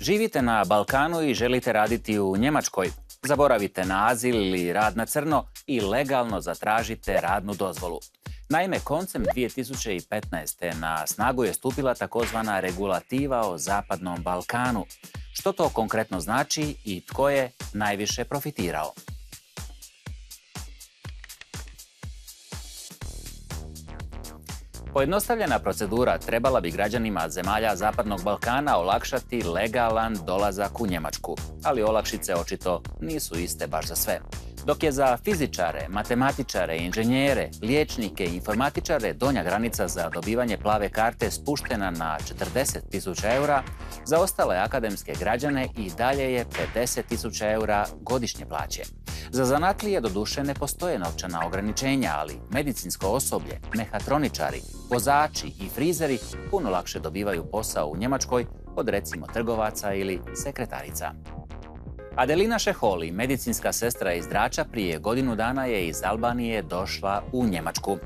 Živite na Balkanu i želite raditi u Njemačkoj. Zaboravite na azil ili rad na crno i legalno zatražite radnu dozvolu. Naime, koncem 2015. na snagu je stupila takozvana regulativa o Zapadnom Balkanu. Što to konkretno znači i tko je najviše profitirao? Pojednostavljena procedura trebala bi građanima zemalja Zapadnog Balkana olakšati legalan dolazak u Njemačku, ali olakšice očito nisu iste baš za sve. Dok je za fizičare, matematičare, inženjere, liječnike i informatičare donja granica za dobivanje plave karte spuštena na 40.000 eura, za ostale akademske građane i dalje je 50.000 eura godišnje plaće. Za zanatlije doduše ne postoje novčana ograničenja, ali medicinsko osoblje, mehatroničari, vozači i frizeri puno lakše dobivaju posao u Njemačkoj od recimo trgovaca ili sekretarica. Adelina Šeholi, medicinska sestra iz Drača, prije godinu dana je iz Albanije došla u Njemačku.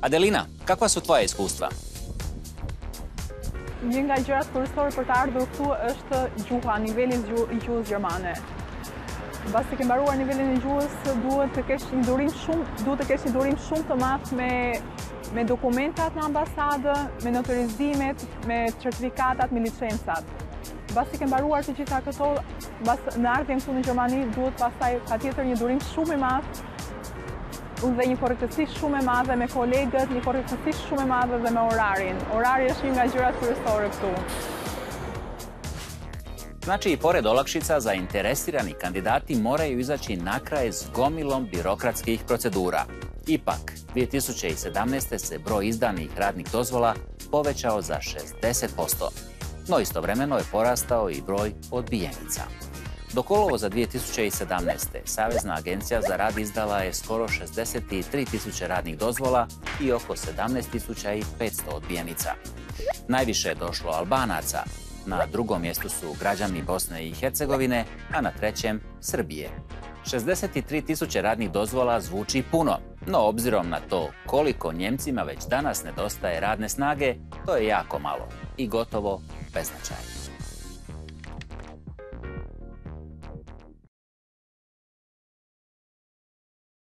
Adelina, kakva su tvoja iskustva? gjërat për të këtu është Basi ke mbaruar nivelin e gjuhës, duhet të kesh një durim shumë, duhet të kesh një durim shumë të madh me me dokumentat në ambasadë, me notarizimet, me certifikatat, me licencat. Basi ke mbaruar të gjitha këto, bas në ardhjen në Gjermani, duhet pastaj patjetër një durim shumë i madh unë dhe një korektësi shumë e madhe me kolegët, një korektësi shumë e madhe dhe me orarin. Orari është një nga gjyrat kërësore këtu. Znači i pored olakšica zainteresirani kandidati moraju izaći na kraj s gomilom birokratskih procedura. Ipak, 2017. se broj izdanih radnih dozvola povećao za 60%, no istovremeno je porastao i broj odbijenica. Do za 2017. Savezna agencija za rad izdala je skoro 63.000 radnih dozvola i oko 17.500 odbijenica. Najviše je došlo Albanaca, na drugom mjestu su građani Bosne i Hercegovine, a na trećem Srbije. 63 tisuće radnih dozvola zvuči puno, no obzirom na to koliko Njemcima već danas nedostaje radne snage, to je jako malo i gotovo beznačajno.